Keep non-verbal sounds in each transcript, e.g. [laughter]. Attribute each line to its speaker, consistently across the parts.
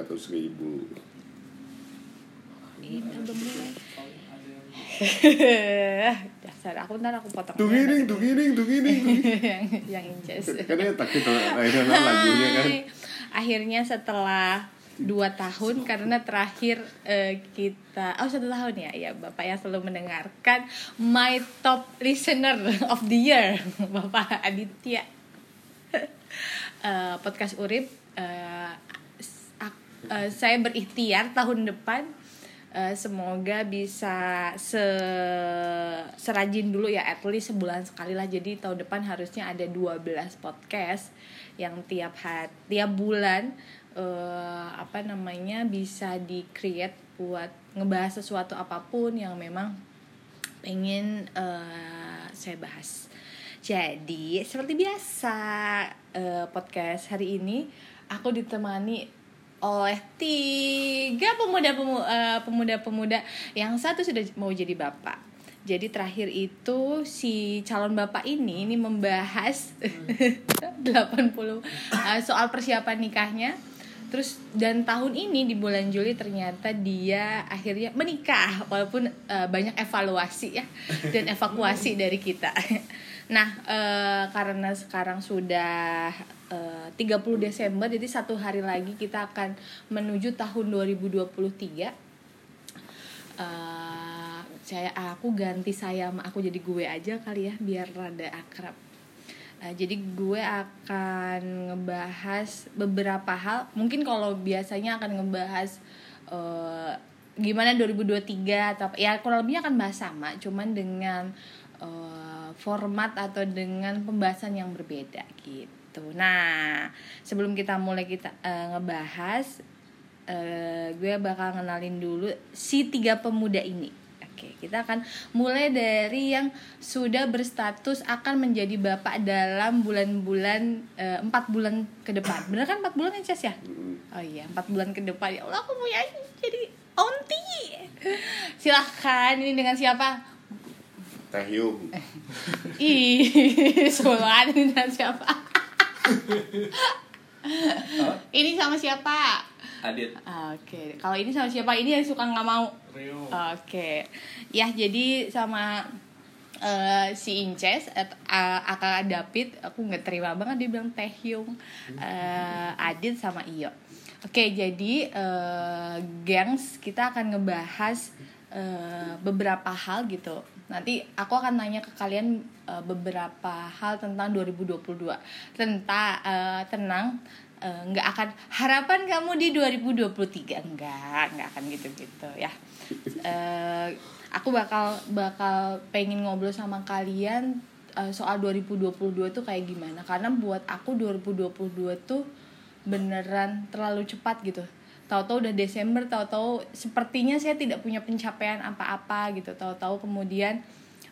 Speaker 1: ratus ribu
Speaker 2: Ini belum mulai. [laughs] Dasar aku ntar aku potong.
Speaker 1: tuh giring tuh giring tuh giring
Speaker 2: yang [laughs] yang inces.
Speaker 1: kan dia takut akhirnya kan lagunya kan.
Speaker 2: Akhirnya setelah dua tahun karena terakhir eh, kita oh satu tahun ya ya bapak yang selalu mendengarkan my top listener of the year [laughs] bapak Aditya Eh, podcast Urip eh, eh, saya berikhtiar tahun depan eh, semoga bisa se serajin dulu ya at least sebulan sekali lah jadi tahun depan harusnya ada 12 podcast yang tiap hari tiap bulan eh, apa namanya bisa di create buat ngebahas sesuatu apa pun yang memang pengen eh, saya bahas. Jadi seperti biasa eh, podcast hari ini aku ditemani oleh tiga eh, pemuda-pemuda yang satu sudah mau jadi bapak. Jadi terakhir itu si calon bapak ini ini membahas [laughs] 80 eh, soal persiapan nikahnya. Terus dan tahun ini di bulan Juli ternyata dia akhirnya menikah walaupun eh, banyak evaluasi ya dan evakuasi dari kita. [laughs] Nah, eh, karena sekarang sudah eh, 30 Desember jadi satu hari lagi kita akan menuju tahun 2023 eh saya aku ganti saya aku jadi gue aja kali ya biar rada akrab. Eh, jadi gue akan ngebahas beberapa hal. Mungkin kalau biasanya akan ngebahas eh, gimana 2023 atau ya kurang lebihnya akan bahas sama cuman dengan eh, format atau dengan pembahasan yang berbeda gitu nah sebelum kita mulai kita eh, ngebahas eh, gue bakal ngenalin dulu si tiga pemuda ini. Oke, kita akan mulai dari yang sudah berstatus akan menjadi bapak dalam bulan-bulan eh, empat bulan ke depan. Bener kan empat bulan ya Ces ya? Oh iya, empat bulan ke depan ya Allah aku mau ya jadi onti. Silahkan ini dengan siapa?
Speaker 1: Teh
Speaker 2: Ih, [laughs] Sulan ini dengan siapa? Ini sama siapa?
Speaker 3: Adit
Speaker 2: Oke, kalau ini sama siapa? Ini yang suka nggak mau.
Speaker 3: Rio
Speaker 2: Oke, ya jadi sama eh, si Inces, uh, Aka David, aku nggak terima banget dia bilang Teh Hyung, eh, Adit sama Iyo. Oke, jadi eh, gengs kita akan ngebahas eh, beberapa hal gitu. Nanti aku akan nanya ke kalian eh, beberapa hal tentang 2022. Tentang eh, tenang eh, nggak akan harapan kamu di 2023 enggak nggak akan gitu-gitu ya. Eh, aku bakal bakal pengen ngobrol sama kalian eh, soal 2022 tuh kayak gimana. Karena buat aku 2022 tuh beneran terlalu cepat gitu tahu-tahu udah Desember tahu-tahu sepertinya saya tidak punya pencapaian apa-apa gitu tahu-tahu kemudian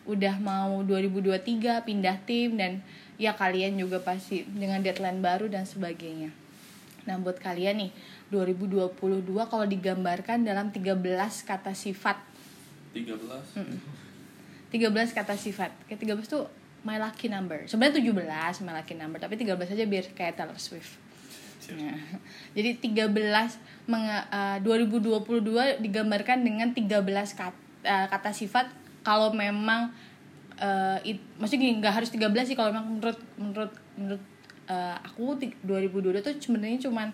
Speaker 2: udah mau 2023 pindah tim dan ya kalian juga pasti dengan deadline baru dan sebagainya Nah, buat kalian nih, 2022 kalau digambarkan dalam 13 kata sifat.
Speaker 3: 13
Speaker 2: 13 kata sifat. Kayak 13 tuh my lucky number. Sebenarnya 17 my lucky number, tapi 13 aja biar kayak Taylor Swift. Nah, [laughs] jadi 13 menge- eh, 2022 digambarkan dengan 13 kata, kata sifat kalau memang eh, it- maksudnya nggak harus 13 sih kalau memang menurut menurut menurut eh, aku ti- 2022 tuh sebenarnya cuman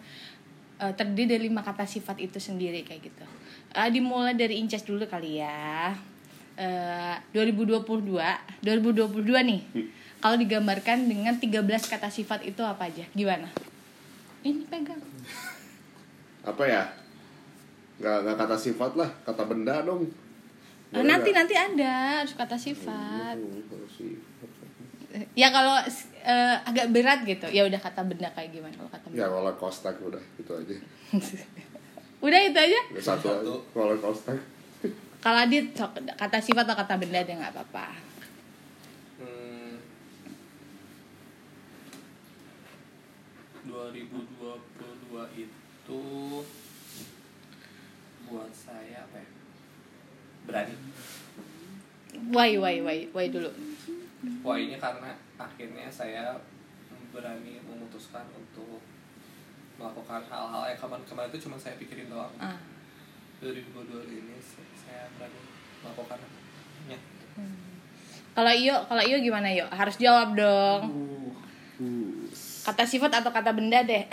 Speaker 2: eh, terdiri dari lima kata sifat itu sendiri kayak gitu. Eh, dimulai dari Inces dulu kali ya. Eh, 2022, 2022 nih. Kalau digambarkan dengan 13 kata sifat itu apa aja? Gimana? Ini pegang.
Speaker 1: apa ya nggak nggak kata sifat lah kata benda dong
Speaker 2: Eh,
Speaker 1: Boleh
Speaker 2: nanti
Speaker 1: nggak?
Speaker 2: nanti ada harus kata sifat.
Speaker 1: Kata sifat.
Speaker 2: Ya kalau eh, agak berat gitu, ya udah kata benda kayak gimana kalau kata
Speaker 1: ya
Speaker 2: benda.
Speaker 1: roller coaster udah itu aja [laughs]
Speaker 2: Udah itu aja.
Speaker 1: Ya, satu,
Speaker 3: Satu.
Speaker 1: roller coaster
Speaker 2: Kalau Adit sok, kata sifat atau kata benda dia nggak apa-apa.
Speaker 3: hmm, 2022 itu buat saya apa ya berani
Speaker 2: Why why why why dulu.
Speaker 3: wah ini karena akhirnya saya berani memutuskan untuk melakukan hal-hal yang kemarin-kemarin itu cuma saya pikirin doang
Speaker 2: Ah.
Speaker 3: 2022 ini saya berani melakukannya
Speaker 2: Kalau Iyo, kalau Iyo gimana Iyo? Harus jawab dong.
Speaker 4: Uh,
Speaker 1: Hmm.
Speaker 2: Kata sifat atau kata benda deh.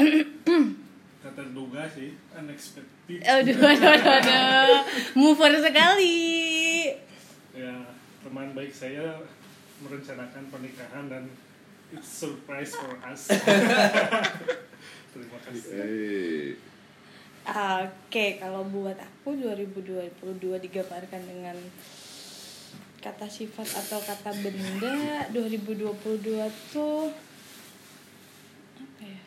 Speaker 2: [clears throat]
Speaker 4: tak terduga sih, unexpected.
Speaker 2: aduh, aduh, aduh, aduh. Mover sekali.
Speaker 4: Ya, teman baik saya merencanakan pernikahan dan it's surprise for us. [laughs] Terima kasih.
Speaker 1: Eh,
Speaker 2: Oke, kalau buat aku 2022 digambarkan dengan kata sifat atau kata benda 2022 tuh apa ya?
Speaker 1: dia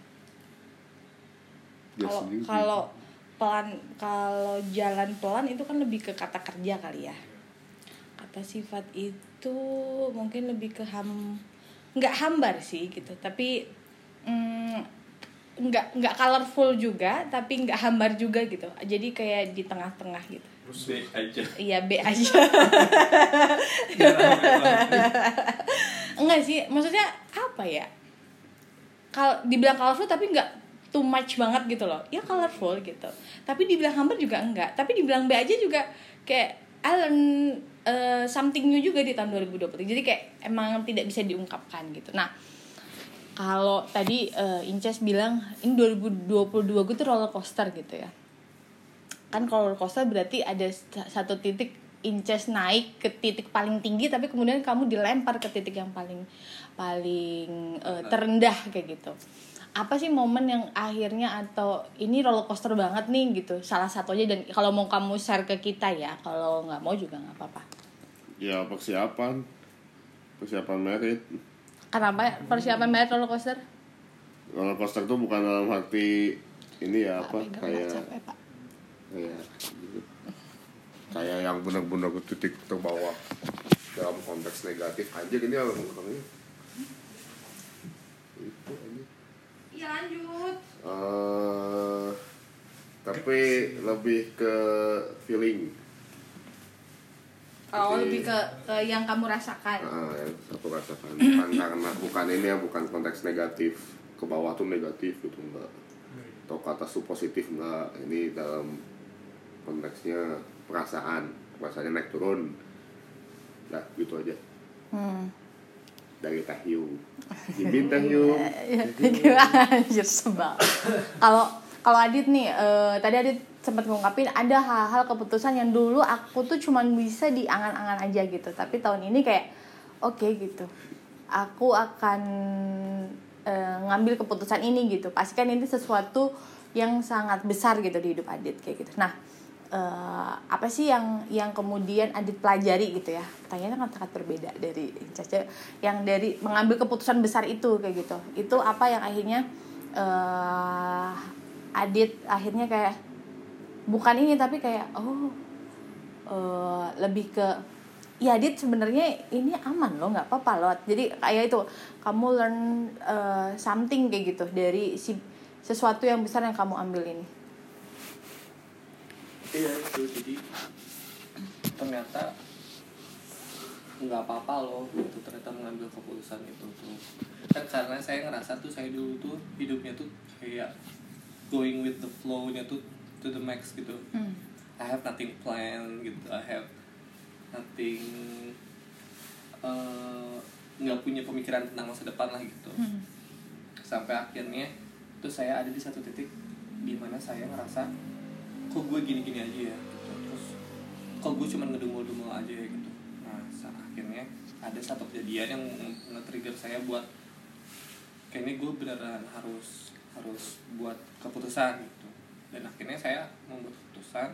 Speaker 2: Kalau kalau pelan kalau jalan pelan itu kan lebih ke kata kerja kali ya. Kata sifat itu mungkin lebih ke ham nggak hambar sih gitu, tapi mm, nggak nggak colorful juga, tapi nggak hambar juga gitu. Jadi kayak di tengah-tengah gitu.
Speaker 3: B aja
Speaker 2: Iya B [laughs] aja. Enggak sih, maksudnya apa ya? Kalau dibilang colorful tapi nggak too much banget gitu loh. Ya colorful gitu. Tapi dibilang hambar juga enggak. Tapi dibilang B aja juga kayak I learn uh, something new juga di tahun 2020. Jadi kayak emang tidak bisa diungkapkan gitu. Nah, kalau tadi uh, Inces bilang ini 2022 gue tuh roller coaster gitu ya kan roller coaster berarti ada sa- satu titik inches naik ke titik paling tinggi tapi kemudian kamu dilempar ke titik yang paling paling eh, terendah kayak gitu apa sih momen yang akhirnya atau ini roller coaster banget nih gitu. Salah satu aja dan kalau mau kamu share ke kita ya kalau nggak mau juga nggak apa-apa.
Speaker 1: Ya persiapan. Persiapan merit.
Speaker 2: Kenapa persiapan bayar roller coaster?
Speaker 1: Roller coaster tuh bukan dalam arti ini ya apa
Speaker 2: Pak,
Speaker 1: kayak
Speaker 2: capek, Pak.
Speaker 1: kayak gitu. kayak yang benar-benar ke titik terbawah dalam konteks negatif. Aja gini ya orangnya itu aja
Speaker 2: Lanjut
Speaker 1: Eh, tapi lebih ke feeling.
Speaker 2: Oh
Speaker 1: Jadi-
Speaker 2: lebih ke, ke yang kamu rasakan.
Speaker 1: Nah, yang aku rasakan. Bukan karena bukan ini ya bukan konteks negatif. Ke bawah tuh negatif gitu enggak atau ke atas tuh positif enggak ini dalam konteksnya perasaan. Perasaannya naik turun. Nah gitu aja.
Speaker 2: Hmm.
Speaker 1: Dari Teh Yu Jibin Teh Yu
Speaker 2: Anjir sebal. Kalau kalau Adit nih, eh, tadi Adit sempat ngungkapin ada hal-hal keputusan yang dulu aku tuh cuman bisa di angan-angan aja gitu. Tapi tahun ini kayak oke gitu. Aku akan eh, ngambil keputusan ini gitu. Pastikan ini sesuatu yang sangat besar gitu di hidup Adit kayak gitu. Nah, eh, apa sih yang yang kemudian Adit pelajari gitu ya? Pertanyaannya kan sangat berbeda dari Caca yang dari mengambil keputusan besar itu kayak gitu. Itu apa yang akhirnya eh Adit akhirnya kayak bukan ini tapi kayak oh eh, lebih ke ya Adit sebenarnya ini aman loh nggak apa-apa loh jadi kayak itu kamu learn eh, something kayak gitu dari si sesuatu yang besar yang kamu ambil ini
Speaker 3: iya itu jadi ternyata nggak apa-apa loh gitu ternyata mengambil keputusan itu tuh kan karena saya ngerasa tuh saya dulu tuh hidupnya tuh kayak going with the flow-nya tuh to the max gitu
Speaker 2: Hmm.
Speaker 3: I have nothing planned gitu I have nothing eh, nggak punya pemikiran tentang masa depan lah gitu
Speaker 2: Hmm.
Speaker 3: sampai akhirnya tuh saya ada di satu titik di mana saya ngerasa kok gue gini-gini aja ya gitu. terus kok gue cuma ngedumul-dumul aja ya gitu. Nah akhirnya ada satu kejadian yang nge- nge-trigger saya buat kayaknya gue beneran harus harus buat keputusan gitu. Dan akhirnya saya membuat keputusan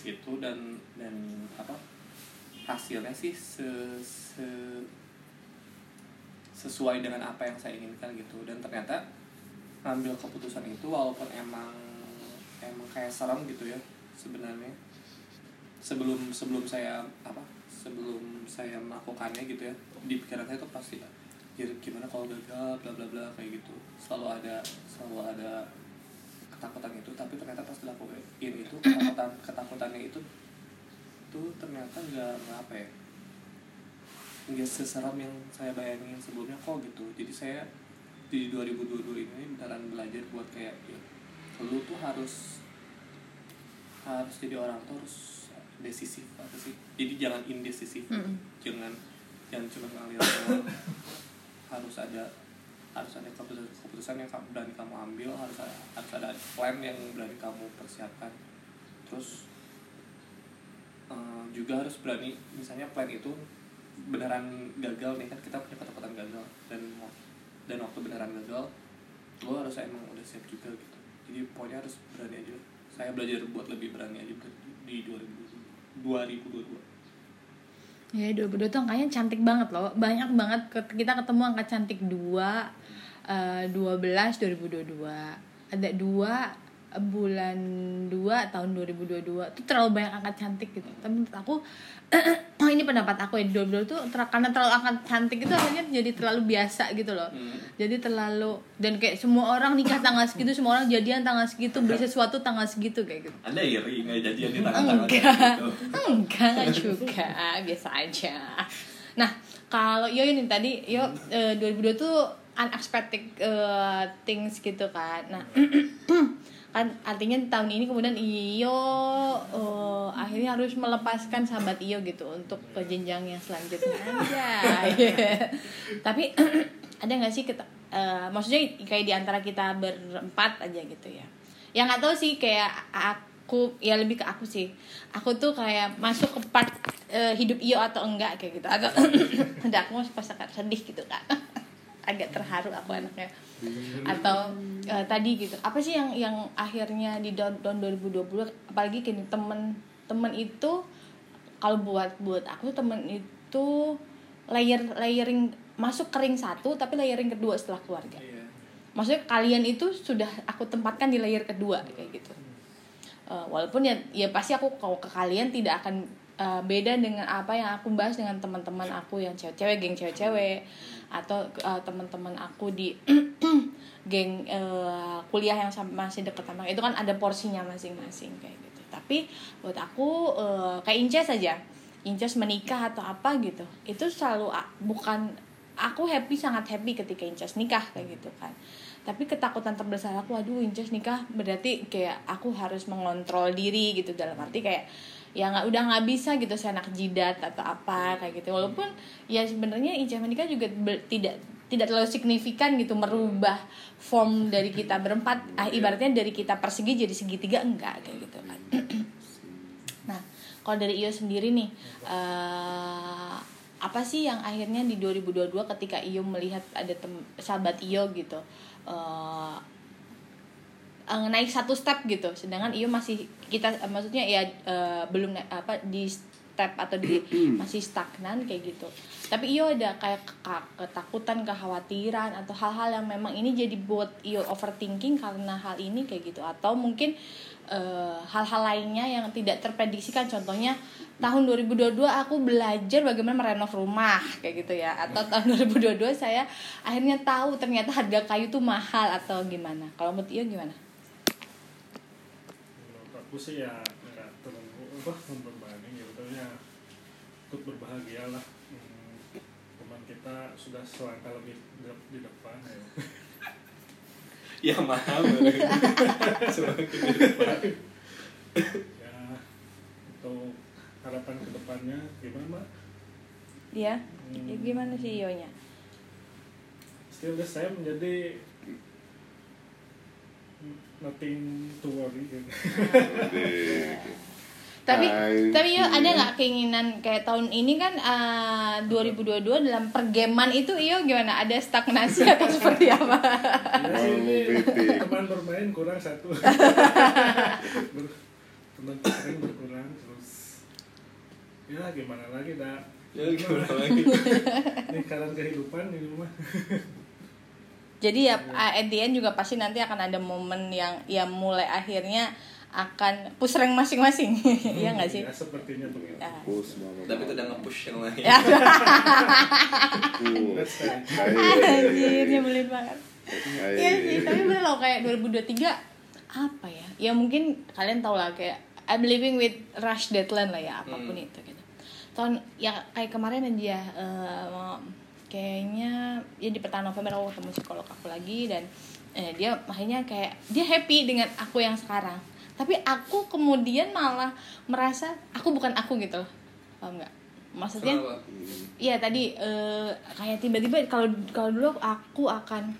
Speaker 3: itu dan dan apa hasilnya sih se, se- sesuai dengan apa yang saya inginkan gitu. Dan ternyata ngambil keputusan itu walaupun emang emang kayak serem gitu ya sebenarnya. Sebelum sebelum saya apa sebelum saya melakukannya gitu ya di pikiran saya tuh pasti ya gimana kalau gagal bla bla bla kayak gitu. Selalu ada selalu ada ketakutan itu tapi ternyata pas dilakuin itu ketakutan ketakutannya itu tuh ternyata nggak apa ya nggak seseram yang saya bayangin sebelumnya kok gitu. Jadi saya di 2022 ini beneran belajar buat kayak ya lu tuh harus harus jadi orang tuh harus decisif apa sih? Jadi jangan indecisif
Speaker 2: Mm-mm.
Speaker 3: jangan jangan cuma ngalir harus ada harus ada keputusan keputusan yang kamu berani kamu ambil harus ada, harus ada plan yang berani kamu persiapkan. Terus eh, juga harus berani misalnya plan itu beneran gagal nih kan kita punya ketakutan gagal. Dan dan waktu beneran gagal lo harus emang udah siap juga gitu jadi pokoknya harus berani aja. Saya belajar buat lebih berani aja di 2022 2022
Speaker 2: Ya 2022 tuh angkanya cantik banget loh. Banyak banget kita ketemu angka cantik 2 eh, 12 2022 Ada 2 bulan 2 tahun 2022 Itu terlalu banyak angka cantik gitu. Tapi menurut aku [clears throat] Oh ini pendapat aku ya 2022 tuh ter- Karena terlalu angka cantik itu akhirnya jadi terlalu biasa gitu loh. Jadi terlalu Dan kayak semua orang nikah tanggal segitu Semua orang jadian tanggal segitu Beli sesuatu tanggal segitu kayak gitu.
Speaker 3: Ada iri nggak jadian di tangan-tangan
Speaker 2: Enggak,
Speaker 3: gitu
Speaker 2: enggak juga, biasa aja. Nah, kalau Yo ini tadi Yo eh, 2002 tuh unexpected eh, things gitu kan. Nah, [clears throat] kan artinya tahun ini kemudian Iyo eh, akhirnya harus melepaskan sahabat Iyo gitu untuk ke jenjang yang selanjutnya aja. [laughs] Tapi [clears throat] ada nggak sih kita eh, maksudnya kayak di antara kita berempat aja gitu ya. Yang nggak tahu sih kayak aku ya lebih ke aku sih. Aku tuh kayak masuk ke part eh, hidup Iyo atau enggak kayak gitu. Atau [clears throat] ada aku masih pas sedih gitu kan. [laughs] agak terharu aku anaknya. Atau eh, tadi gitu. Apa sih yang yang akhirnya di tahun, tahun 2020 apalagi gini temen temen itu kalau buat buat aku temen itu layer layering masuk kering satu tapi layering kedua setelah keluarga.
Speaker 3: Iya.
Speaker 2: Maksudnya kalian itu sudah aku tempatkan di layer kedua kayak gitu. Eh, walaupun ya ya pasti aku kalau ke kalian tidak akan eh, beda dengan apa yang aku bahas dengan teman-teman aku yang cewek-cewek geng cewek-cewek atau eh, teman-teman aku di [clears throat] geng eh, kuliah yang masih deket sama itu kan ada porsinya masing-masing kayak gitu. Tapi buat aku eh, kayak Inces saja Inces menikah atau apa gitu itu selalu bukan aku happy sangat happy ketika Inces nikah kayak gitu kan. Tapi ketakutan terbesar aku aduh Inces nikah berarti kayak aku harus mengontrol diri gitu dalam arti kayak ya nggak udah nggak bisa gitu saya anak jidat atau apa kayak gitu. Walaupun ya sebenarnya Inces menikah juga ber- tidak tidak terlalu signifikan gitu merubah form dari kita berempat. Ah, ibaratnya dari kita persegi jadi segitiga enggak kayak gitu kan. [clears throat] Nah kalau dari Iyo sendiri nih eh, apa sih yang akhirnya di 2022 ketika Iyo melihat ada tem- sahabat Iyo gitu eh, eh, naik satu step gitu. Sedangkan Iyo masih kita eh, maksudnya ya eh, belum apa di step atau di [clears throat] masih stagnan kayak gitu. Tapi Iyo ada kayak ke- ketakutan kekhawatiran atau hal-hal yang memang ini jadi buat Iyo overthinking karena hal ini kayak gitu. Atau mungkin eh, hal-hal lainnya yang tidak terprediksikan. Contohnya tahun 2022 aku belajar bagaimana merenov rumah kayak gitu ya. Atau tahun 2022 saya akhirnya tahu ternyata harga kayu tuh mahal atau gimana. Kalau menurut Iyo gimana?
Speaker 4: Aku sih ya nggak terlalu apa membebani ya betulnya ikut berbahagia lah. Hmm, teman kita sudah selangkah lebih de- di depan ya. [laughs]
Speaker 3: Ya mahal. [laughs]
Speaker 4: Ya untuk harapan ke depannya gimana mbak?
Speaker 2: Dia ya, gimana sih Iyo nya?
Speaker 4: still the same jadi nothing to worry gitu. [laughs]
Speaker 2: Tapi
Speaker 1: Hai,
Speaker 2: tapi
Speaker 1: iya.
Speaker 2: ada nggak keinginan kayak tahun ini kan eh, 2022 dalam pergeman itu Iyo gimana? Ada stagnasi atau [laughs] seperti apa?
Speaker 4: Ya
Speaker 1: titik.
Speaker 4: teman bermain kurang satu [laughs] teman sering berkurang terus ya gimana lagi dah
Speaker 3: ya gimana lagi
Speaker 4: ini kehidupan ini mah
Speaker 2: Jadi ya at the end juga pasti nanti akan ada momen yang yang mulai akhirnya akan push rank masing-masing. [laughs] Iya nggak sih?
Speaker 4: ya sepertinya begitu
Speaker 2: Ya.
Speaker 1: Push, mama,
Speaker 3: tapi itu udah nge-push yang lain
Speaker 2: Ya, [laughs] anjir nyebelin banget. Iya sih, tapi bener loh kayak 2023 apa ya? Ya mungkin kalian tau lah kayak I'm living with rush deadline lah ya apa pun
Speaker 3: Hmm.
Speaker 2: itu gitu. Tahun ya kayak kemarin aja eh, kayaknya ya di pertengahan November aku ketemu psikolog aku lagi dan eh, dia akhirnya kayak dia happy dengan aku yang sekarang tapi aku kemudian malah merasa aku bukan aku gitu loh paham nggak maksudnya? Iya tadi eh, kayak tiba-tiba kalau kalau dulu aku akan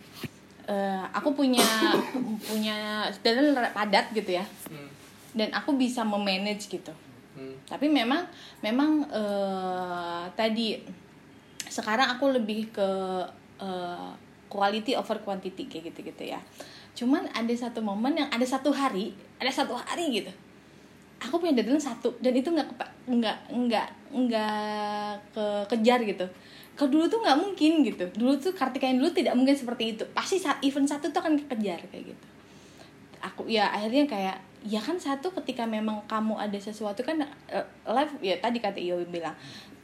Speaker 2: eh, aku punya [coughs] punya dan padat gitu ya
Speaker 3: Hmm.
Speaker 2: dan aku bisa memanage gitu
Speaker 3: Hmm.
Speaker 2: tapi memang memang eh, tadi sekarang aku lebih ke eh, quality over quantity kayak gitu gitu ya. Cuman ada satu momen yang ada satu hari ada satu hari gitu. Aku punya deadline satu dan itu nggak nggak nggak nggak ke kejar gitu. Kalau dulu tuh nggak mungkin gitu. Dulu tuh Kartika yang dulu tidak mungkin seperti itu. Pasti saat event satu tuh akan kekejar kayak gitu. Aku ya akhirnya kayak ya kan satu ketika memang kamu ada sesuatu kan eh, live ya tadi kata Iyo bilang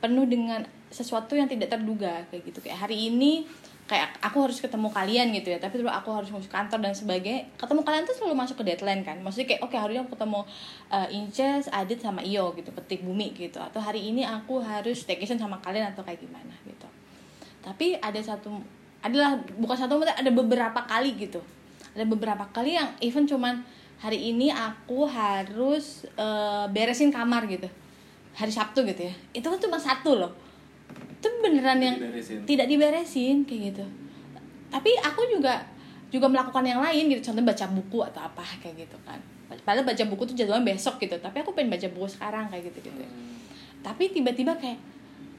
Speaker 2: penuh dengan sesuatu yang tidak terduga kayak gitu. Kayak hari ini kayak aku harus ketemu kalian gitu ya. Tapi terus aku harus masuk kantor dan sebagainya. Ketemu kalian tuh selalu masuk ke deadline kan. Maksudnya kayak oke hari ini aku ketemu uh, Inces, Adit sama Iyo gitu petik bumi gitu. Atau hari ini aku harus staycation sama kalian atau kayak gimana gitu. Tapi ada satu adalah bukan satu ada beberapa kali gitu. Ada beberapa kali yang even cuman hari ini aku harus eh, beresin kamar gitu. Hari Sabtu gitu ya. Itu kan cuma satu loh itu beneran yang
Speaker 3: Diberesin.
Speaker 2: tidak diberesin kayak gitu. Tapi aku juga juga melakukan yang lain gitu. Contoh baca buku atau apa kayak gitu kan. Padahal baca buku tuh jadwalnya besok gitu. Tapi aku pengen baca buku sekarang kayak gitu gitu. Tapi tiba-tiba kayak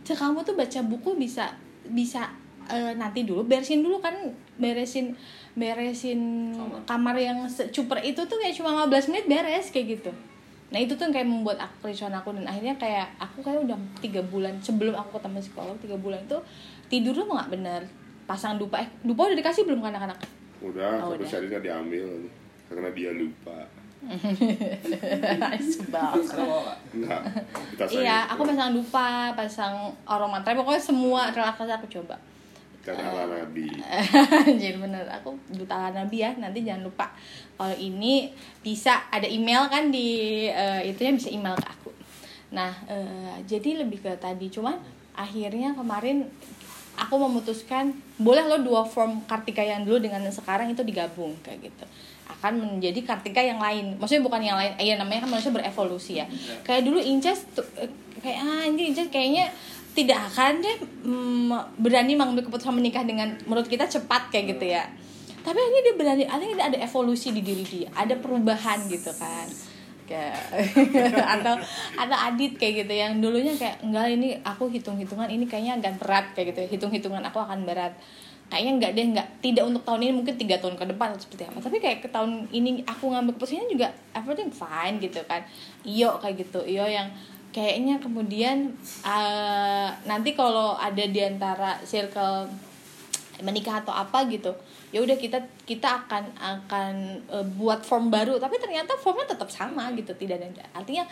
Speaker 2: "Cek, kamu tuh baca buku bisa bisa eh, nanti dulu beresin dulu kan beresin beresin
Speaker 3: Kamar.
Speaker 2: kamar yang secuper itu tuh kayak cuma 15 menit beres kayak gitu nah itu tuh yang kayak membuat aku kericuan aku dan akhirnya kayak aku kayak udah tiga bulan sebelum aku ketemu psikolog tiga bulan itu tidur tuh nggak bener. Pasang dupa eh dupa udah dikasih belum ke anak-anak?
Speaker 1: Udah
Speaker 2: Oh,
Speaker 1: tapi
Speaker 2: udah.
Speaker 1: sehari nggak diambil. Karena dia lupa. [laughs] Enggak kita
Speaker 2: iya aku pasang dupa pasang aroma terapi pokoknya semua relaksasi aku coba
Speaker 1: karena ala nabi
Speaker 2: Jadi bener aku duta nabi ya. Nanti jangan lupa kalau ini bisa ada email kan di eh, itunya bisa email ke aku. Nah eh, jadi lebih ke tadi cuman akhirnya kemarin aku memutuskan boleh lo dua form Kartika yang dulu dengan yang sekarang itu digabung kayak gitu. Akan menjadi Kartika yang lain. Maksudnya bukan yang lain eh, ya namanya kan manusia berevolusi ya. Kayak dulu Inces eh, kayak ah ini Inces kayaknya tidak akan deh mm, berani mengambil keputusan menikah dengan menurut kita cepat kayak gitu ya. Tapi akhirnya dia berani akhirnya ada evolusi di diri dia ada perubahan gitu kan. Kayak [laughs] atau atau Adit kayak gitu yang dulunya kayak enggak ini aku hitung hitungan ini kayaknya agak berat kayak gitu hitung hitungan aku akan berat. Kayaknya enggak deh enggak tidak untuk tahun ini mungkin tiga tahun ke depan atau seperti apa. Tapi kayak ke tahun ini aku ngambil keputusannya juga everything fine gitu kan. Iyo kayak gitu iyo yang kayaknya kemudian eh, nanti kalau ada di antara circle menikah atau apa gitu ya udah kita kita akan akan eh, buat form baru. Tapi ternyata formnya tetap sama gitu tidak ada artinya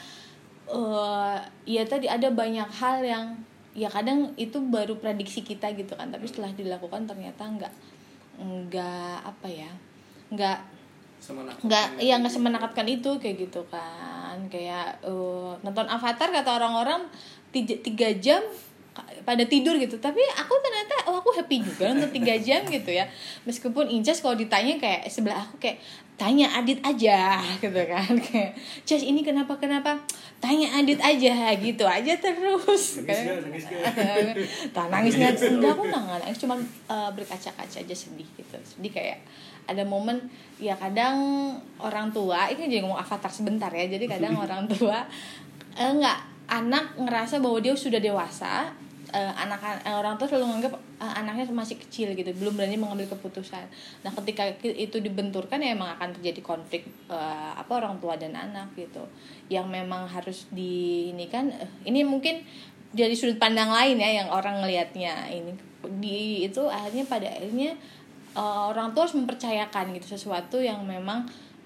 Speaker 2: eh ya tadi ada banyak hal yang ya kadang itu baru prediksi kita gitu kan. Tapi setelah dilakukan ternyata nggak nggak apa ya nggak nggak
Speaker 3: ya.
Speaker 2: iya nggak semenakutkan itu kayak gitu kan. Kayak eh, nonton Avatar kata orang-orang tiga, tiga jam pada tidur gitu. Tapi aku ternyata oh aku happy juga nonton tiga [laughs] jam gitu ya. Meskipun Inces kalau ditanya kayak sebelah aku kayak tanya Adit aja [laughs] gitu kan. Kayak Ces ini kenapa kenapa? Tanya Adit aja gitu aja terus.
Speaker 4: Nggak? Nangis [laughs]
Speaker 2: nangis nggak. Enggak aku nggak nangis. Cuma eh, berkaca-kaca aja sedih gitu. Sedih kayak ada momen ya kadang orang tua ini jadi ngomong avatar sebentar ya jadi kadang [laughs] orang tua eh, nggak anak ngerasa bahwa dia sudah dewasa eh, anak eh, orang tua selalu menganggap eh, anaknya masih kecil gitu belum berani mengambil keputusan. Nah ketika itu dibenturkan ya emang akan terjadi konflik eh, apa orang tua dan anak gitu. Yang memang harus di ini kan eh, ini mungkin dari sudut pandang lain ya yang orang ngelihatnya. Ini di itu akhirnya pada akhirnya eh, orang tua harus mempercayakan gitu sesuatu yang memang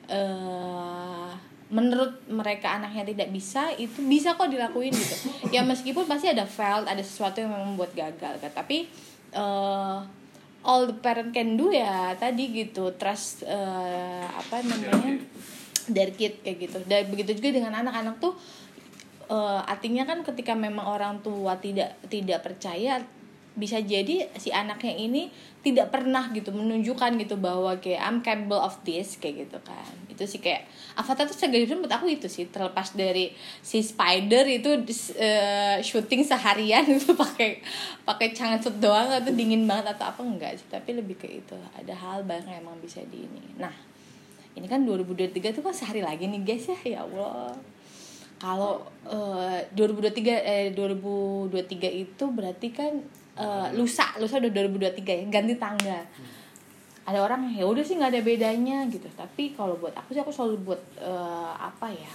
Speaker 2: eh menurut mereka anaknya tidak bisa itu bisa kok dilakuin gitu. [laughs] Ya meskipun pasti ada failed ada sesuatu yang memang membuat gagal kan tapi eh all the parent can do ya tadi gitu trust eh, apa namanya dari kid kayak gitu. Dan begitu juga dengan anak-anak tuh eh, artinya kan ketika memang orang tua tidak tidak percaya bisa jadi si anaknya ini tidak pernah gitu menunjukkan gitu bahwa kayak I'm capable of this kayak gitu kan. Itu sih kayak Avatar tuh segala buat aku itu sih terlepas dari si Spider itu uh, syuting seharian [laughs] itu pakai pakai cangat doang atau dingin banget atau apa enggak sih tapi lebih ke itu. Ada hal banyak yang emang bisa di ini. Nah ini kan 2023 tuh kan sehari lagi nih guys ya? Ya Allah. Kalau uh, 2023 eh 2023 itu berarti kan uh, lusa lusa udah 2023 ya ganti tanggal ada orang ya udah sih nggak ada bedanya gitu. Tapi kalau buat aku sih aku selalu buat uh, apa ya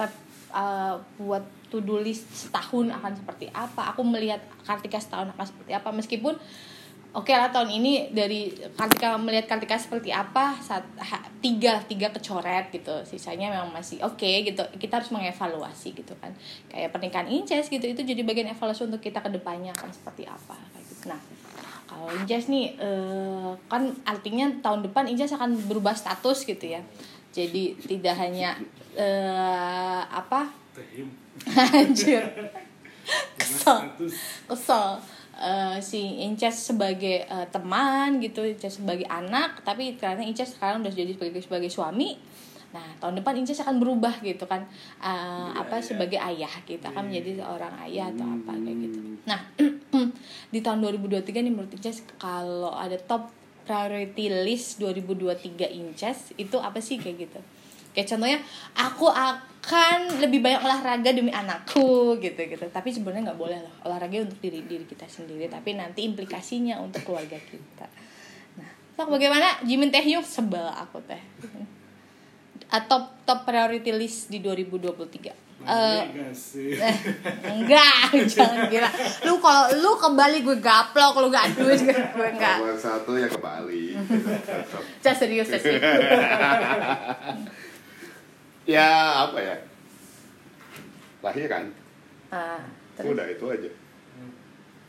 Speaker 2: tapi uh, buat to do list setahun akan seperti apa. Aku melihat Kartika setahun akan seperti apa. Meskipun oke okay lah tahun ini dari Kartika melihat Kartika seperti apa saat ha, tiga tiga kecoret gitu. Sisanya memang masih oke okay, gitu. Kita harus mengevaluasi gitu kan. Kayak pernikahan Inces gitu itu jadi bagian evaluasi untuk kita ke depannya akan seperti apa. Kayak gitu. Nah kalau Inces nih uh, kan artinya tahun depan Inces akan berubah status gitu ya. Jadi tidak hanya uh, apa? [laughs] Anjir. Kesel. kesel uh, si Inces sebagai uh, teman gitu Inces sebagai anak tapi karena Inces sekarang udah jadi sebagai sebagai suami. Nah tahun depan Inces akan berubah gitu kan. Uh, apa ayah. sebagai ayah kita gitu. akan menjadi seorang ayah atau apa kayak gitu. Nah [clears throat] di tahun 2023 nih menurut Inces kalau ada top priority list 2023 Inces itu apa sih kayak gitu? Kayak contohnya aku akan lebih banyak olahraga demi anakku gitu gitu. Tapi sebenarnya nggak boleh loh olahraga untuk diri diri kita sendiri tapi nanti implikasinya untuk keluarga kita. Nah so, bagaimana? Jimin Taehyung sebel aku teh atau top priority list di 2023 Uh, eh, [laughs] enggak, jangan gila. Lu kalau lu ke Bali gue gaplok, lu gak duit gue enggak.
Speaker 1: Nomor satu ya ke Bali. [laughs]
Speaker 2: Cah serius sih [laughs]
Speaker 1: ya apa ya? Lahiran
Speaker 2: uh,
Speaker 1: udah itu aja.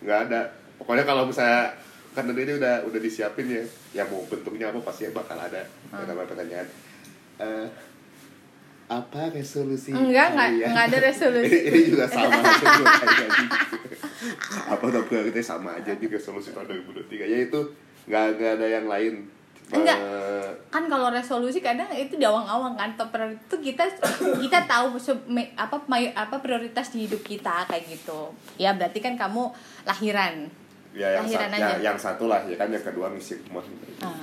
Speaker 1: Nggak ada. Pokoknya kalau misalnya kan ini udah udah disiapin ya. Ya mau bentuknya apa pasti bakal ada. Nama pertanyaan. Uh, apa resolusi
Speaker 2: enggak enggak enggak ada resolusi.
Speaker 1: Ini, [laughs] ini juga sama [laughs] apa udah kita sama aja di resolusi tahun 2023 ya itu nggak nggak ada yang lain
Speaker 2: enggak. Kan kalau resolusi kadang itu di awang-awang kan. Top itu kita kita tahu apa apa prioritas di hidup kita kayak gitu. Ya berarti kan kamu lahiran.
Speaker 1: Ya, yang lahiran sa aja. yang, yang satu lah ya kan yang kedua misi rumah
Speaker 2: ah.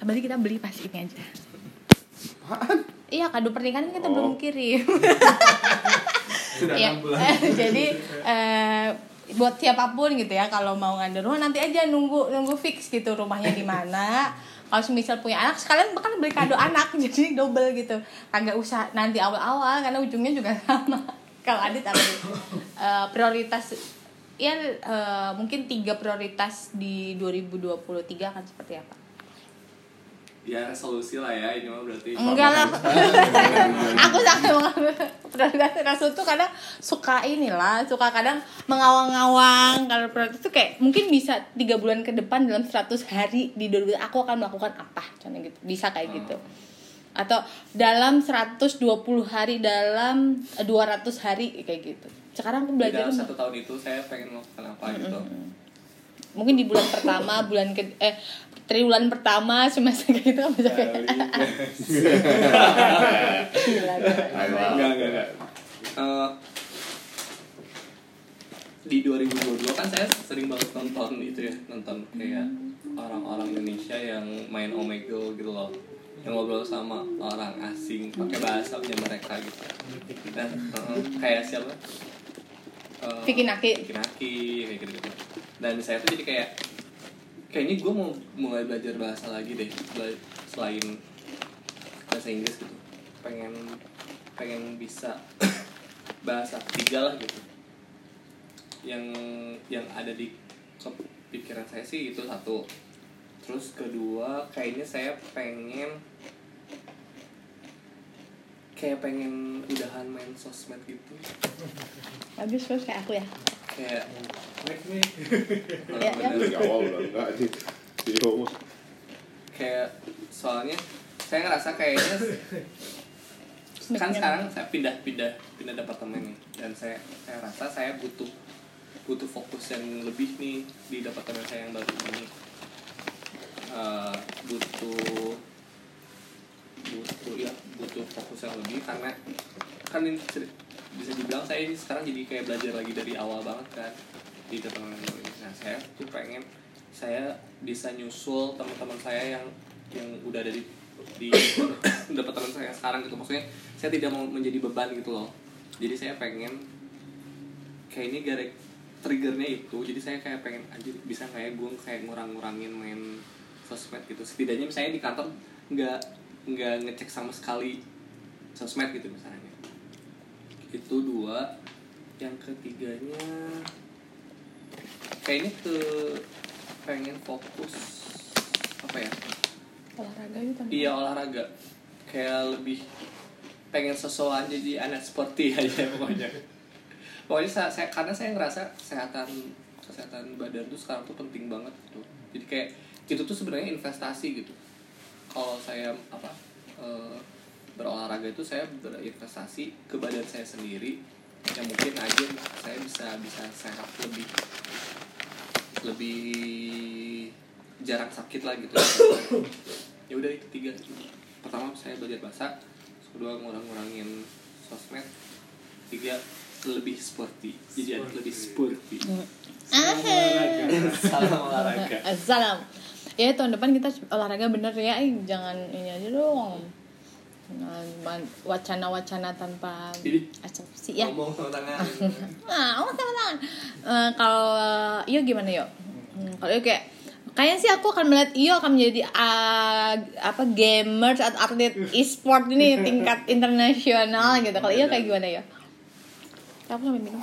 Speaker 2: berarti kita beli pas ini aja. Iya kado pernikahan kita oh. belum kirim [laughs] ya, [laughs] jadi eh, buat siapa pun gitu ya kalau mau rumah nanti aja nunggu nunggu fix gitu rumahnya di mana kalau misal punya anak sekalian bahkan beli kado [laughs] anak jadi double gitu. Kagak usah nanti awal-awal karena ujungnya juga [laughs] sama. Kalau adit apa uh, prioritas ya uh, mungkin tiga prioritas di 2023 akan seperti apa
Speaker 3: ya resolusi lah ya ini mah berarti
Speaker 2: enggak lah. [laughs] aku sangat rasul tuh kadang suka inilah suka kadang mengawang-awang kalau prioritas tuh kayak mungkin bisa tiga bulan ke depan dalam 100 hari di 2000 aku akan melakukan apa contohnya gitu. Bisa kayak gitu. Atau dalam 120 hari dalam 200 hari kayak gitu. Sekarang aku belajar
Speaker 3: dalam satu tahun itu saya pengen melakukan apa gitu.
Speaker 2: Mungkin di bulan pertama bulan ke eh triwulan pertama semester gitu kan bisa kayak
Speaker 3: uh, [laughs] di 2022 kan saya sering banget nonton itu ya nonton kayak orang-orang Indonesia yang main Omegle gitu loh. Yang ngobrol sama orang asing pakai bahasa punya mereka gitu. Dan uh, kayak siapa?
Speaker 2: Uh, Vicky Naki.
Speaker 3: Vicky Naki kayak gitu, gitu dan saya tuh jadi kayak kayaknya gue mau mulai belajar bahasa lagi deh selain bahasa Inggris gitu. Pengen pengen bisa [coughs] bahasa tiga lah gitu. Yang yang ada di pikiran saya sih itu satu. Terus kedua kayaknya saya pengen kayak pengen udahan main sosmed gitu.
Speaker 2: Habis terus kayak aku ya?
Speaker 3: Kayak
Speaker 4: next nih
Speaker 2: ya, ya.
Speaker 1: dari awal udah enggak sih
Speaker 3: kayak soalnya saya ngerasa kayaknya kan sekarang saya pindah pindah pindah departemen nih. Dan saya saya rasa saya butuh butuh fokus yang lebih nih di departemen saya yang baru ini. Eh, butuh butuh ya butuh fokus yang lebih karena kan ini bisa dibilang saya ini sekarang jadi kayak belajar lagi dari awal banget kan di ini nah saya tuh pengen saya bisa nyusul teman-teman saya yang yang udah ada di di [coughs] departemen saya sekarang gitu. Maksudnya saya tidak mau menjadi beban gitu loh. Jadi saya pengen kayak ini gara triggernya itu jadi saya kayak pengen aja bisa kayak gue kayak ngurang-ngurangin main sosmed gitu. Setidaknya misalnya di kantor nggak nggak ngecek sama sekali sosmed gitu misalnya. Itu dua. Yang ketiganya kayaknya ke pengen fokus apa ya?
Speaker 2: Olahraga gitu
Speaker 3: iya olahraga. Kayak lebih pengen sesuatu jadi anak sporty [laughs] aja pokoknya. Pokoknya saya, saya- karena saya ngerasa kesehatan kesehatan badan tuh sekarang tuh penting banget gitu. Jadi kayak itu tuh sebenarnya investasi gitu. Kalau saya apa eh, berolahraga itu saya berinvestasi ke badan saya sendiri. Yang mungkin aja saya bisa bisa sehat lebih lebih jarang sakit lah gitu. [coughs] Ya udah itu tiga. Pertama saya belajar bahasa. Kedua ngurang-ngurangin sosmed. Tiga lebih sporty. Jadi ada lebih sporty. salam olahraga. [laughs]
Speaker 2: Assalam. Ya tahun depan kita olahraga bener ya, jangan ini aja dong. Wacana-wacana tanpa
Speaker 3: Jadi,
Speaker 2: asumsi ya.
Speaker 3: ngomong sama tangan. [laughs]
Speaker 2: Nah, oh tangan. Eh, kalau Iyo gimana yo? Hmm, kalau Iyo kayak kayaknya sih aku akan melihat Iyo akan menjadi ah, apa gamers atau atlet e-sport ini [laughs] tingkat internasional gitu. Kalau Iyo kayak gimana yo? Kamu sampai minum.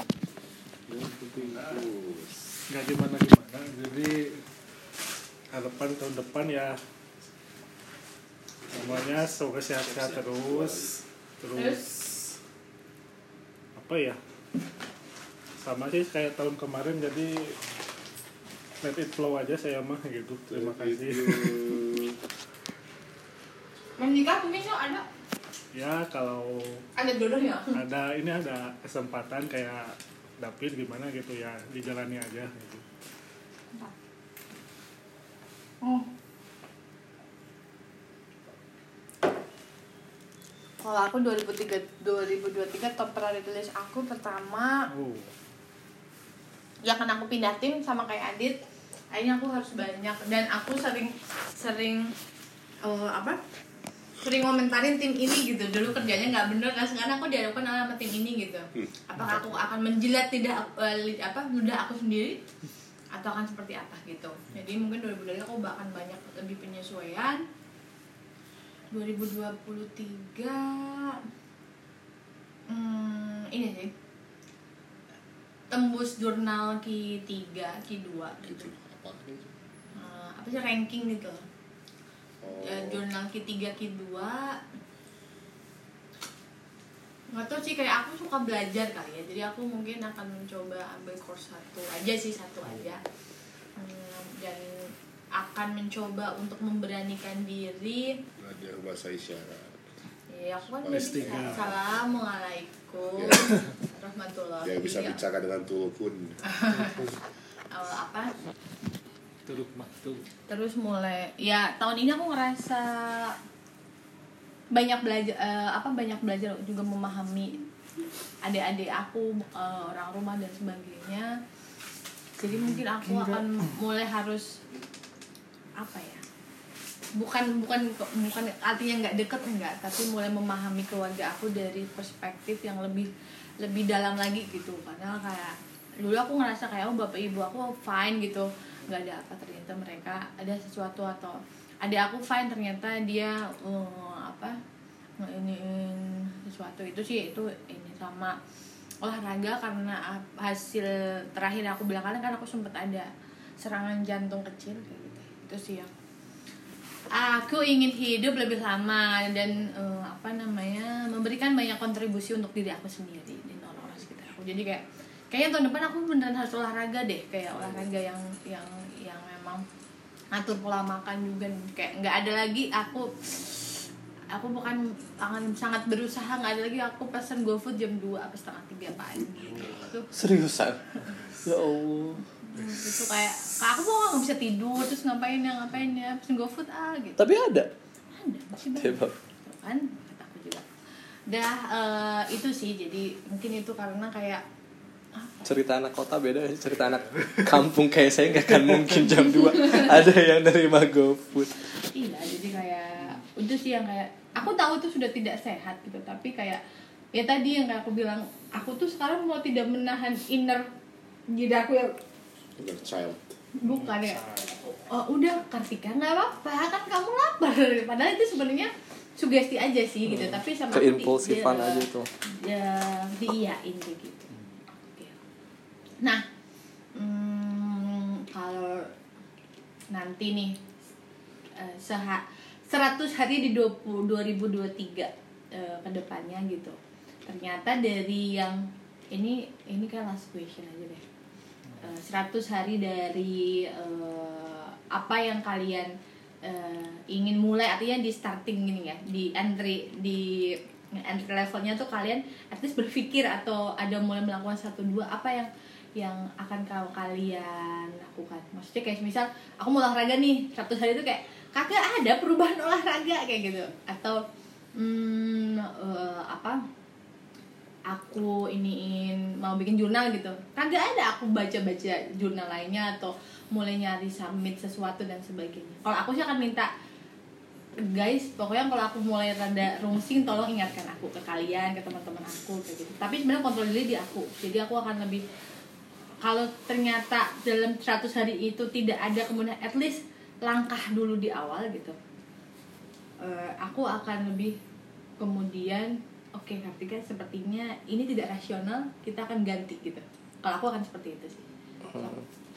Speaker 4: nggak gimana gimana jadi harapan tahun depan ya semuanya semoga sehat-sehat terus terus apa ya sama sih kayak tahun kemarin jadi let it flow aja saya mah gitu. Terima kasih. [laughs]
Speaker 2: Menikah mungkin ada?
Speaker 4: Ya kalau
Speaker 2: ada jodohnya. [laughs]
Speaker 4: ada ini ada kesempatan kayak David gimana gitu ya dijalani aja gitu.
Speaker 2: Oh. Kalau aku 2003 2023 top priority list aku pertama
Speaker 4: oh
Speaker 2: ya kan aku pindah tim sama kayak Adit. Akhirnya aku harus banyak. Dan aku sering sering eh, apa? Sering komentarin tim ini gitu. Dulu kerjanya nggak bener nah sekarang aku dihadapkan sama tim ini gitu. Apakah aku akan menjilat tidak li- apa ludah aku sendiri? Atau akan seperti apa gitu. Jadi mungkin 2023 aku bahkan banyak lebih penyesuaian. 2023 hmm, ini sih tembus jurnal Q3, Q2 gitu.
Speaker 1: apa gitu
Speaker 2: Eh, apa sih ranking gitu.
Speaker 1: oh
Speaker 2: Ya, jurnal Q3, Q2. Nggak tahu sih kayak aku suka belajar kali ya. Jadi aku mungkin akan mencoba ambil course satu aja sih satu aja. Hmm, dan akan mencoba untuk memberanikan diri.
Speaker 1: belajar bahasa isyarat
Speaker 2: Ya, aku kan jadi. Assalamualaikum
Speaker 1: Ya.
Speaker 2: warahmatullahi
Speaker 1: dia bisa bicara dengan tulkun [laughs]
Speaker 2: awal apa? Terus mulai ya tahun ini aku ngerasa banyak belajar eh, apa banyak belajar juga memahami adik-adik aku eh, orang rumah dan sebagainya. Jadi mungkin aku akan mulai harus apa ya bukan bukan bukan artinya nggak deket enggak tapi mulai memahami keluarga aku dari perspektif yang lebih lebih dalam lagi gitu. Karena kayak dulu aku ngerasa kayak oh bapak ibu aku fine gitu. Nggak ada apa ternyata mereka ada sesuatu atau ada aku fine ternyata dia eh, apa iniin sesuatu itu sih itu ini sama olahraga karena hasil terakhir aku belakangan kan aku sempet ada serangan jantung kecil kayak gitu. Itu sih yang aku ingin hidup lebih lama dan eh, apa namanya memberikan banyak kontribusi untuk diri aku sendiri dan orang-orang sekitar aku. Jadi kayak kayaknya tahun depan aku beneran harus olahraga deh kayak olahraga yang yang yang memang ngatur pola makan juga. Kayak nggak ada lagi aku aku bukan akan sangat berusaha nggak ada lagi aku pesan GoFood jam 2 apa setengah tiga pagi gitu.
Speaker 3: Seriusan? [laughs] Ya allah
Speaker 2: Hmm, itu kayak kak aku mau nggak bisa tidur terus ngapain ya ngapain ya pesan GoFood ah gitu.
Speaker 3: Tapi ada?
Speaker 2: Ada masih banyak. Tuh kan aku juga. Dah eh, itu sih jadi mungkin itu karena kayak
Speaker 3: cerita anak kota beda cerita anak kampung kayak saya nggak akan mungkin jam 2 ada yang nerima GoFood
Speaker 2: iya jadi kayak itu sih yang kayak aku tahu itu sudah tidak sehat gitu tapi kayak ya tadi yang kayak aku bilang aku tuh sekarang mau tidak menahan inner jadi aku yang
Speaker 1: Inner child.
Speaker 2: Bukan ya? Oh, udah Kartika nggak apa-apa. Kan kamu lapar. Padahal itu sebenarnya sugesti aja sih gitu. Tapi sama aku di-
Speaker 3: keimpulsifan
Speaker 2: dia-
Speaker 3: aja tuh.
Speaker 2: ya diiyain kayak gitu. Oke. nah hmm, kalau nanti nih eh, seha 100 hari di 20, 2023 eh, ke depannya gitu. Ternyata dari yang ini ini kan last question aja deh. Eh, 100 hari dari eh, apa yang kalian eh, ingin mulai. Artinya di starting gini ya di entry di entry levelnya tuh kalian at least berpikir atau ada mulai melakukan satu dua apa yang yang akan kau kalian lakukan. Maksudnya kayak misal aku mau olahraga nih 100 hari itu kayak kagak ada perubahan [laughs] olahraga kayak gitu. Atau hmm, eh, apa aku iniin mau bikin jurnal gitu. Kagak ada aku baca-baca jurnal lainnya atau mulai nyari submit sesuatu dan sebagainya. Kalau aku sih akan minta guys pokoknya kalau aku mulai rada rungsing tolong ingatkan aku ke kalian ke teman-teman aku kayak gitu. Tapi sebenarnya kontrol diri di aku. Jadi aku akan lebih kalau ternyata dalam 100 hari itu tidak ada kemudian at least langkah dulu di awal gitu Eh, aku akan lebih kemudian oke Kartika sepertinya ini tidak rasional kita akan ganti gitu. Kalau aku akan seperti itu sih.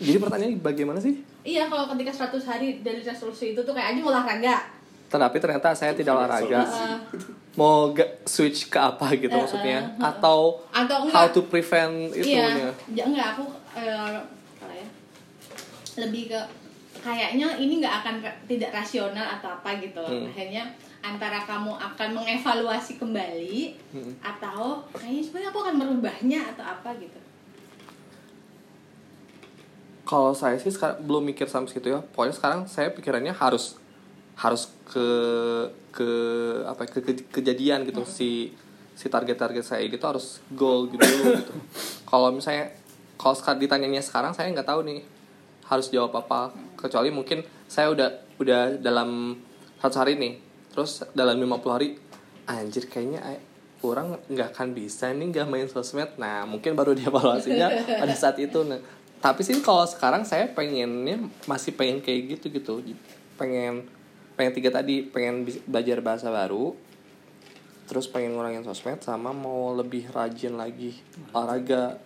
Speaker 3: Jadi pertanyaannya bagaimana sih?
Speaker 2: Iya kalau ketika 100 hari dari resolusi itu tuh kayak aja mau olahraga.
Speaker 3: Tapi ternyata saya tidak olahraga.
Speaker 2: Eh, [laughs]
Speaker 3: mau switch ke apa gitu
Speaker 2: Eh,
Speaker 3: maksudnya?
Speaker 2: eh, eh.
Speaker 3: atau
Speaker 2: atau
Speaker 3: how
Speaker 2: enggak
Speaker 3: to prevent
Speaker 2: iya.
Speaker 3: itunya?
Speaker 2: Ya, enggak aku eh, ya? Lebih ke kayaknya ini nggak akan tidak rasional atau apa gitu.
Speaker 3: Hmm.
Speaker 2: akhirnya antara kamu akan mengevaluasi kembali
Speaker 3: Hmm.
Speaker 2: atau kayaknya sebenarnya aku akan merubahnya atau apa gitu.
Speaker 3: Kalau saya sih sekarang belum mikir sampai situ ya. Pokoknya sekarang saya pikirannya harus harus ke ke apa ya, ke, ke- kejadian gitu. Si si target-target saya gitu harus goal gitu dulu gitu. [laughs] Kalau misalnya kalau sekarang ditanyanya sekarang saya nggak tahu nih harus jawab apa. Kecuali mungkin saya udah udah dalam satu hari nih terus dalam 50 hari anjir kayaknya eh, orang nggak akan bisa nih nggak main sosmed. Nah mungkin baru dievaluasinya [laughs] pada saat itu. Nah tapi sih kalau sekarang saya pengennya masih pengen kayak gitu gitu pengen pengen tiga tadi pengen belajar bahasa baru terus pengen ngurangin sosmed sama mau lebih rajin lagi olahraga.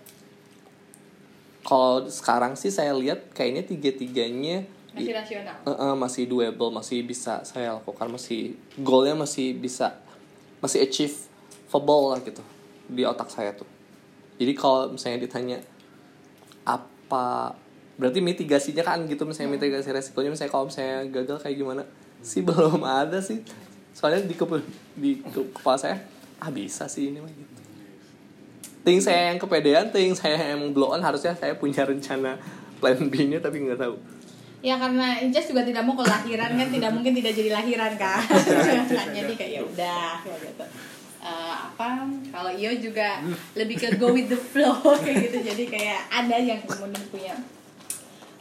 Speaker 3: Kalau sekarang sih saya lihat kayaknya tiga tiganya
Speaker 2: masih rasional?
Speaker 3: Masih doable masih bisa saya lakukan masih goalnya masih bisa masih achievable lah gitu di otak saya tuh. Jadi kalau misalnya ditanya apa berarti mitigasinya kan gitu misalnya mitigasi resikonya misalnya kalau misalnya gagal kayak gimana? Sih belum ada sih. Soalnya di kepe- di ke- kepala saya ah bisa sih ini mah gitu. Ting saya yang kepedean ting saya yang blow on harusnya saya punya rencana plan B nya tapi nggak tahu
Speaker 2: ya karena Inces juga tidak mau kelahiran kan tidak mungkin tidak jadi lahiran kan. [laughs] Nah, jadi kayak ya udah gitu. Eh, apa kalau Iyo juga lebih ke go with the flow [laughs] kayak gitu. Jadi kayak ada yang kemudian punya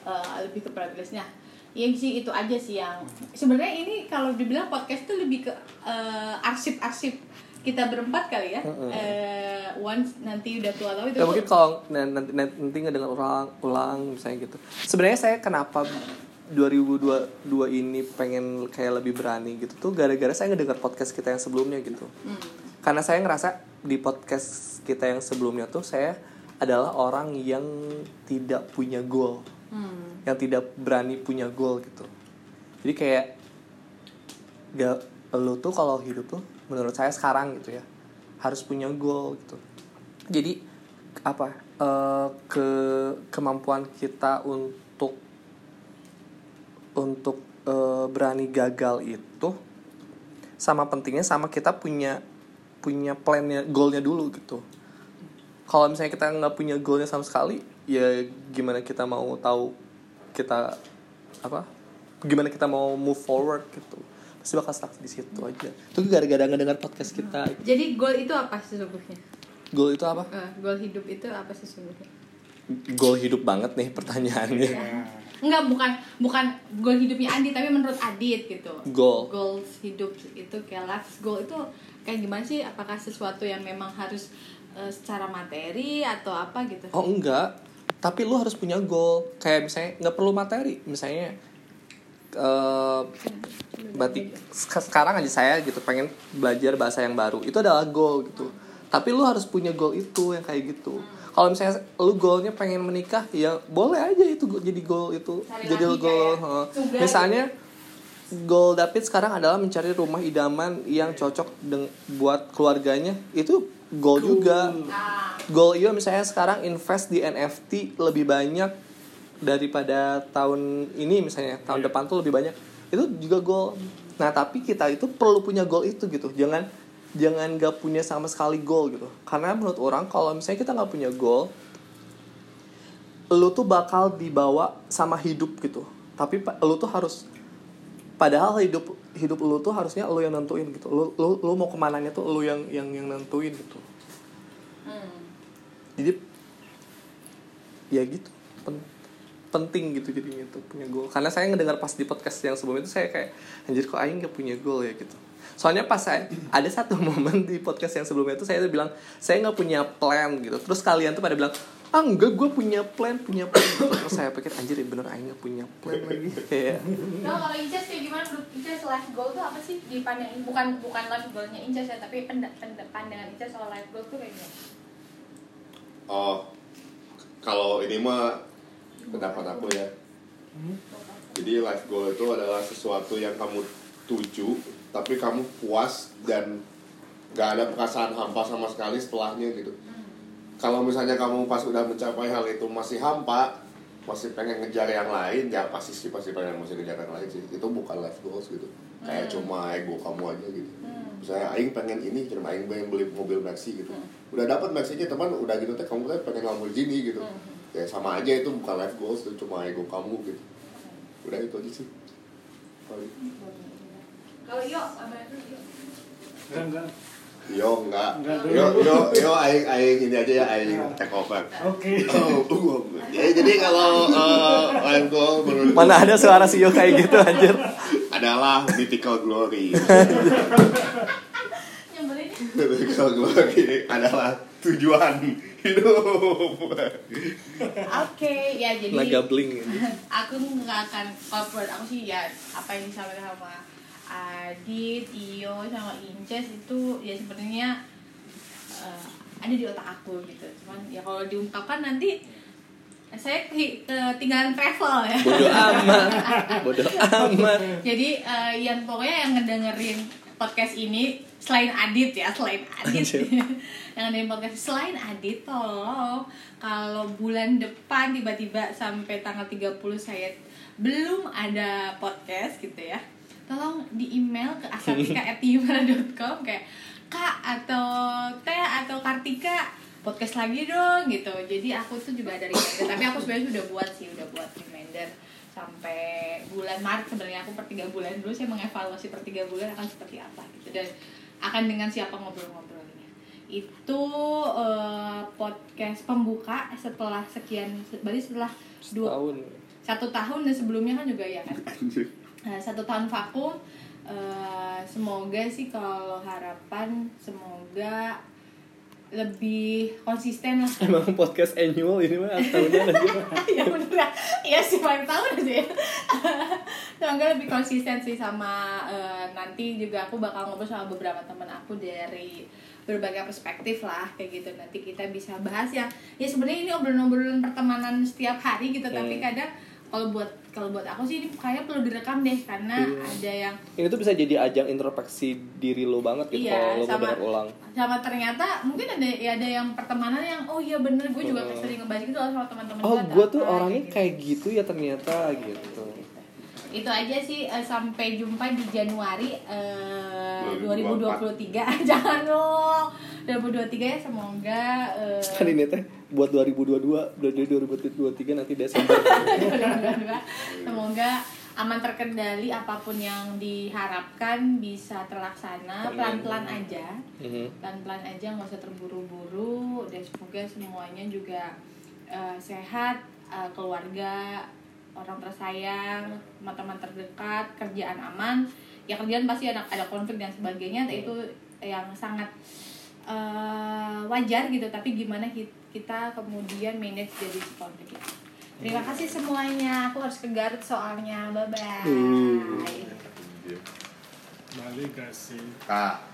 Speaker 2: eh, lebih ke privilege-nya. Ya sih itu aja sih yang sebenarnya ini kalau dibilang podcast tuh lebih ke eh, arsip-arsip kita berempat kali ya Eh, once nanti udah tua tahu itu
Speaker 3: Ya mungkin kalau nanti nanti, nanti ngedengar ulang ulang misalnya gitu. Sebenarnya saya kenapa 2022 ini pengen kayak lebih berani gitu tuh gara-gara saya ngedengar podcast kita yang sebelumnya gitu.
Speaker 2: Hmm.
Speaker 3: Karena saya ngerasa di podcast kita yang sebelumnya tuh saya adalah orang yang tidak punya goal,
Speaker 2: Hmm.
Speaker 3: yang tidak berani punya goal gitu. Jadi kayak gak lo tuh kalau hidup tuh menurut saya sekarang gitu ya harus punya goal gitu. Jadi apa eh, ke kemampuan kita untuk untuk eh, berani gagal itu sama pentingnya sama kita punya punya plannya goalnya dulu gitu kalau misalnya kita nggak punya goalnya sama sekali ya gimana kita mau tahu kita apa gimana kita mau move forward gitu pasti bakal stuck di situ aja itu gara-gara ngedengar podcast kita
Speaker 2: Jadi goal itu apa sesungguhnya?
Speaker 3: goal itu apa
Speaker 2: Eh, goal hidup itu apa sesungguhnya?
Speaker 3: goal hidup banget nih pertanyaannya
Speaker 2: Enggak, bukan bukan goal hidupnya Adi, tapi menurut Adit gitu.
Speaker 3: Goal.
Speaker 2: Goals hidup itu kayak life goal itu kayak gimana sih? Apakah sesuatu yang memang harus eh, secara materi atau apa gitu?
Speaker 3: Oh enggak, tapi lu harus punya goal. Kayak misalnya nggak perlu materi, misalnya eh batik sek- sekarang aja saya gitu pengen belajar bahasa yang baru itu adalah goal gitu. Tapi lu harus punya goal itu yang kayak gitu. Kalau misalnya lu goalnya pengen menikah, ya boleh aja itu jadi goal itu.
Speaker 2: Cari
Speaker 3: jadi
Speaker 2: lagi
Speaker 3: goal.
Speaker 2: sugar
Speaker 3: Misalnya goal David sekarang adalah mencari rumah idaman yang cocok deng- buat keluarganya. Itu goal juga
Speaker 2: Ah,
Speaker 3: goal Iyo misalnya sekarang invest di NFT lebih banyak daripada tahun ini misalnya tahun depan tuh lebih banyak itu juga goal nah tapi kita itu perlu punya goal itu gitu. Jangan jangan gak punya sama sekali goal gitu. Karena menurut orang kalau misalnya kita nggak punya goal lu tuh bakal dibawa sama hidup gitu. Tapi lu tuh harus padahal hidup hidup lu tuh harusnya lu yang nentuin gitu. Lu lu, lu mau ke mananya tuh lu yang yang yang nentuin gitu.
Speaker 2: Hmm.
Speaker 3: jadi ya gitu. Pen- penting gitu jadinya tuh punya goal. Karena saya ngedengar pas di podcast yang sebelum itu saya kayak anjir kok Aing gak punya goal ya? gitu. Soalnya pas saya ada satu [laughs] momen di podcast yang sebelumnya itu saya tuh bilang saya nggak punya plan gitu. Terus kalian tuh pada bilang ah enggak gue punya plan punya plan. Gitu. terus saya pikir anjir ya bener Aing gak punya plan lagi. [laughs] Kayak
Speaker 2: Nah, kalau Inces kayak gimana? Menurut Inces life goal tuh apa sih di pandang bukan bukan life goalnya Inces ya tapi penda, penda- pandangan Inces soal life goal tuh kayak gimana?
Speaker 1: Oh, kalau ini mah pendapat aku ya. Jadi life goal itu adalah sesuatu yang kamu tuju, tapi kamu puas dan gak ada perasaan hampa sama sekali setelahnya gitu. Kalau misalnya kamu pas udah mencapai hal itu masih hampa, masih pengen ngejar yang lain, ya pasti sih pasti pengen masih ngejar yang lain sih. Itu bukan life goals gitu. Kayak cuma ego kamu aja gitu. Misalnya Aing pengen ini, cuma Aing pengen beli mobil Maxi gitu. Udah dapat Maxi-nya teman, udah gitu teh kamu kan pengen Lamborghini gitu. Ya sama aja itu bukan life goals, itu cuma ego kamu gitu. Udah itu aja sih. Paling.
Speaker 2: Kalau yo apa itu
Speaker 4: enggak
Speaker 1: Yo enggak. Yo yo yo aing aing ini aja ya aing take over.
Speaker 4: oke [laughs]
Speaker 1: Oh, uh, ya, jadi kalau uh, life goal menurut [laughs]
Speaker 3: mana ada suara si Yo kayak gitu anjir
Speaker 1: adalah mythical glory. [laughs]
Speaker 2: Nyebelin
Speaker 1: mythical glory adalah tujuan hidup.
Speaker 2: Oke, ya jadi
Speaker 3: naga bling [laughs]
Speaker 2: aku nggak akan menurut aku sih ya apa yang disampaikan sama Adit, Iyo, sama Inces itu ya sebenarnya eh, ada di otak aku gitu. Cuman ya kalau diungkapkan nanti saya ke- ketinggalan travel ya.
Speaker 3: bodoh [laughs] amat bodoh amat
Speaker 2: Jadi eh, yang pokoknya yang ngedengerin podcast ini selain Adit ya, selain Adit. [laughs] Yang ngedengerin podcast selain Adit tolong kalau bulan depan tiba-tiba sampai tanggal 30 saya belum ada podcast gitu ya. Tolong di email ke asatika@gmail.com kayak Kak atau Teh atau Kartika podcast lagi dong gitu. Jadi aku tuh juga ada reminder, tapi aku sebenarnya sudah buat sih, udah buat reminder sampai bulan Maret sebenarnya aku per tiga bulan dulu saya mengevaluasi per tiga bulan akan seperti apa gitu dan akan dengan siapa ngobrol-ngobrolnya. Itu eh, podcast pembuka setelah sekian berarti setelah dua
Speaker 3: tahun
Speaker 2: satu tahun dan sebelumnya kan juga ya kan? Nah, satu tahun vakum. Eh, semoga sih kalau harapan semoga lebih konsisten lah. [laughs]
Speaker 3: Emang podcast annual ini mah tahunan [laughs] aja
Speaker 2: ya bener ya sih paling tahu sih semoga lebih konsisten sih sama eh, nanti juga aku bakal ngobrol sama beberapa teman aku dari berbagai perspektif lah kayak gitu. Nanti kita bisa bahas ya ya sebenarnya ini obrolan-obrolan pertemanan setiap hari gitu. Tapi
Speaker 3: Hmm.
Speaker 2: kadang kalau buat kalau buat aku sih ini kayaknya perlu direkam deh karena
Speaker 3: Iya.
Speaker 2: ada yang
Speaker 3: ini tuh bisa jadi ajang introspeksi diri lo banget gitu
Speaker 2: Iya,
Speaker 3: kalau lo
Speaker 2: sama-
Speaker 3: ulang
Speaker 2: sama ternyata mungkin ada ya ada yang pertemanan yang oh iya bener gue juga
Speaker 3: Hmm.
Speaker 2: sering ngebahas gitu loh sama teman-teman
Speaker 3: oh
Speaker 2: gue
Speaker 3: tuh orangnya
Speaker 2: gitu.
Speaker 3: kayak gitu ya ternyata gitu
Speaker 2: itu aja sih eh, sampai jumpa di Januari eh,
Speaker 1: 2024.
Speaker 2: 2023 [laughs] jangan dong 2023 ya semoga eh,
Speaker 5: kan ini teh buat 2022 udah dari 2023 nanti Desember [laughs]
Speaker 2: 2022. semoga aman terkendali apa pun yang diharapkan bisa terlaksana pelan-pelan aja
Speaker 5: Mhm.
Speaker 2: pelan-pelan aja nggak usah terburu-buru dan semoga semuanya juga eh, sehat eh, keluarga orang tersayang teman-teman terdekat kerjaan aman ya kerjaan pasti ada ada konflik dan sebagainya itu yang sangat eh, wajar gitu tapi gimana ki- kita kemudian manage jadi konflik itu terima kasih semuanya aku harus ke Garut soalnya. Bye bye
Speaker 5: Uh.
Speaker 1: Iya.
Speaker 4: balik gak sih?
Speaker 1: Kak,